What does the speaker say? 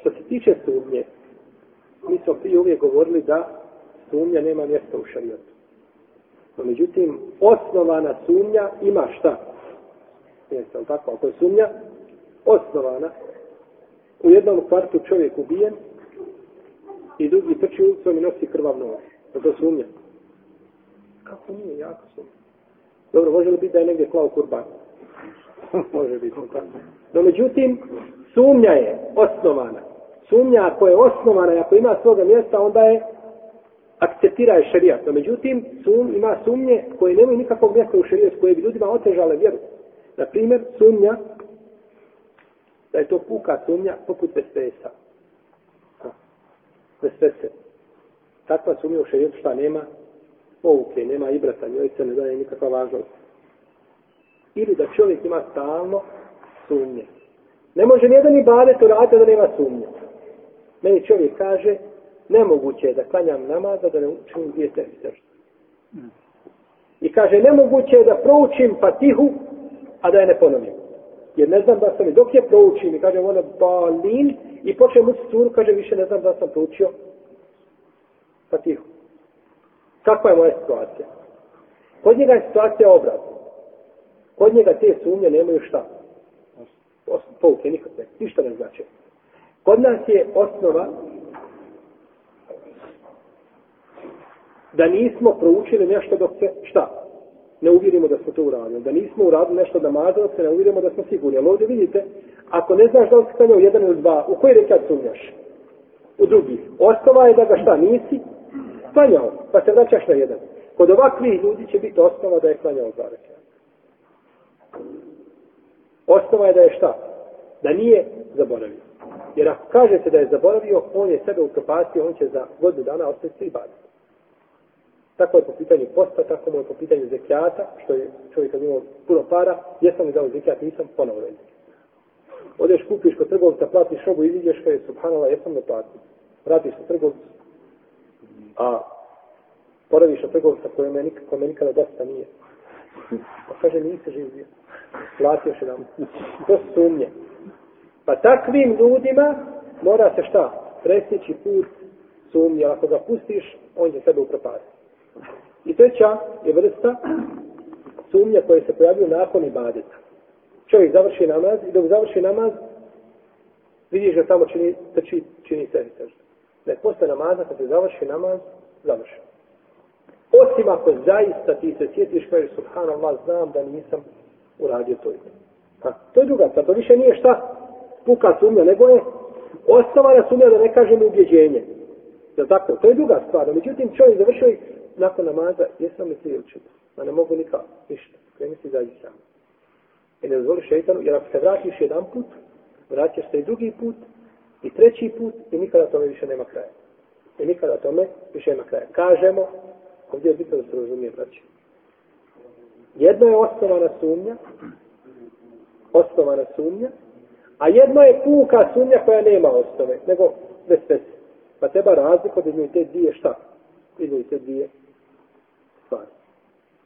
Što se tiče sumnje, mi smo prije uvijek govorili da sumnja nema mjesta u šarijatu. No, međutim, osnovana sumnja ima šta? Jeste, tako? Ako je sumnja, osnovana. U jednom kvartu čovjek ubijen i drugi trči ulicom i nosi krvav nož. Je to sumnja? Kako nije? Jako sumnja. Dobro, može li biti da je negdje klao kurban? Može biti. No međutim, sumnja je osnovana. Sumnja ako je osnovana i ako ima svoga mjesta, onda je akceptira je šerijat. No međutim, sum, ima sumnje koje nemaju nikakvog mjesta u šerijat, koje bi ljudima otežale vjeru. Na primjer, sumnja da je to puka sumnja poput vesvesa. Vesvese. Takva sumnja u šerijatu šta nema pouke, nema ibrata, njoj se ne daje nikakva važnost. Ili da čovjek ima stalno sumnje. Ne može nijedan i to uraditi da nema sumnje. Meni čovjek kaže, nemoguće je da klanjam namaza da ne učim dvije tehnice. I kaže, nemoguće je da proučim patihu, a da je ne ponovim. Jer ne znam da sam i dok je proučim i kažem ono balin i počne mu suru, kaže više ne znam da sam proučio patihu. Kakva je moja situacija? Kod njega je situacija obratna. Kod njega te sumnje nemaju šta. Pouke nikakve, ništa ne znači. Kod nas je osnova da nismo proučili nešto dok se, šta? Ne uvjerimo da smo to uradili. Da nismo uradili nešto da se ne uvjerimo da smo sigurni. Ali ovdje vidite, ako ne znaš da li se u jedan ili dva, u koji rekat sumnjaš? U drugi. Osnova je da ga šta nisi? Klanjao, pa se vraćaš na jedan. Kod ovakvih ljudi će biti osnova da je klanjao za Osnova je da je šta? Da nije zaboravio. Jer ako kažete da je zaboravio, on je sebe upropastio, on će za godinu dana ostati svi badi. Tako je po pitanju posta, tako je po pitanju zekijata, što je čovjek kad imao puno para, jesam li dao zekijat, nisam, ponovno rezi. Odeš, kupiš kod trgovca, platiš robu, iziđeš, kada je subhanala, jesam ne platio. Vratiš na trgovcu, a poraviš od trgovca kojome me nikada dosta nije. Pa kaže, nisi živio. Platio se nam. To sumnje. Pa takvim ljudima mora se šta? Presjeći put sumnje. Ako ga pustiš, on će sebe upropasti. I treća je vrsta sumnje koje se pojavljuju nakon ibadeta. Čovjek završi namaz i dok završi namaz, vidiš da tamo čini, trči, čini sebi Ne, posle namaza, kad se završi namaz, završi osim ako zaista ti se sjetiš, kažeš, subhanallah, znam da nisam uradio to. Ha, to je druga stvar, to više nije šta puka sumnja, nego je osnovana sumnja da ne kažem ubjeđenje. Da tako, to je druga stvar. međutim, čovjek završio i nakon namaza, jesam li prije učin? A ne mogu nikak, ništa. Kreni si izađi sam. I ne dozvoli šeitanu, jer ako se vratiš jedan put, vraćaš se i drugi put, i treći put, i nikada tome više nema kraja. I nikada tome više nema kraja. Kažemo, Ovdje je bitno da se razumije, braći. Jedno je osnovana sumnja, osnovana sumnja, a jedna je puka sumnja koja nema osnove, nego bez Pa treba razliku između te dvije šta? Između te dvije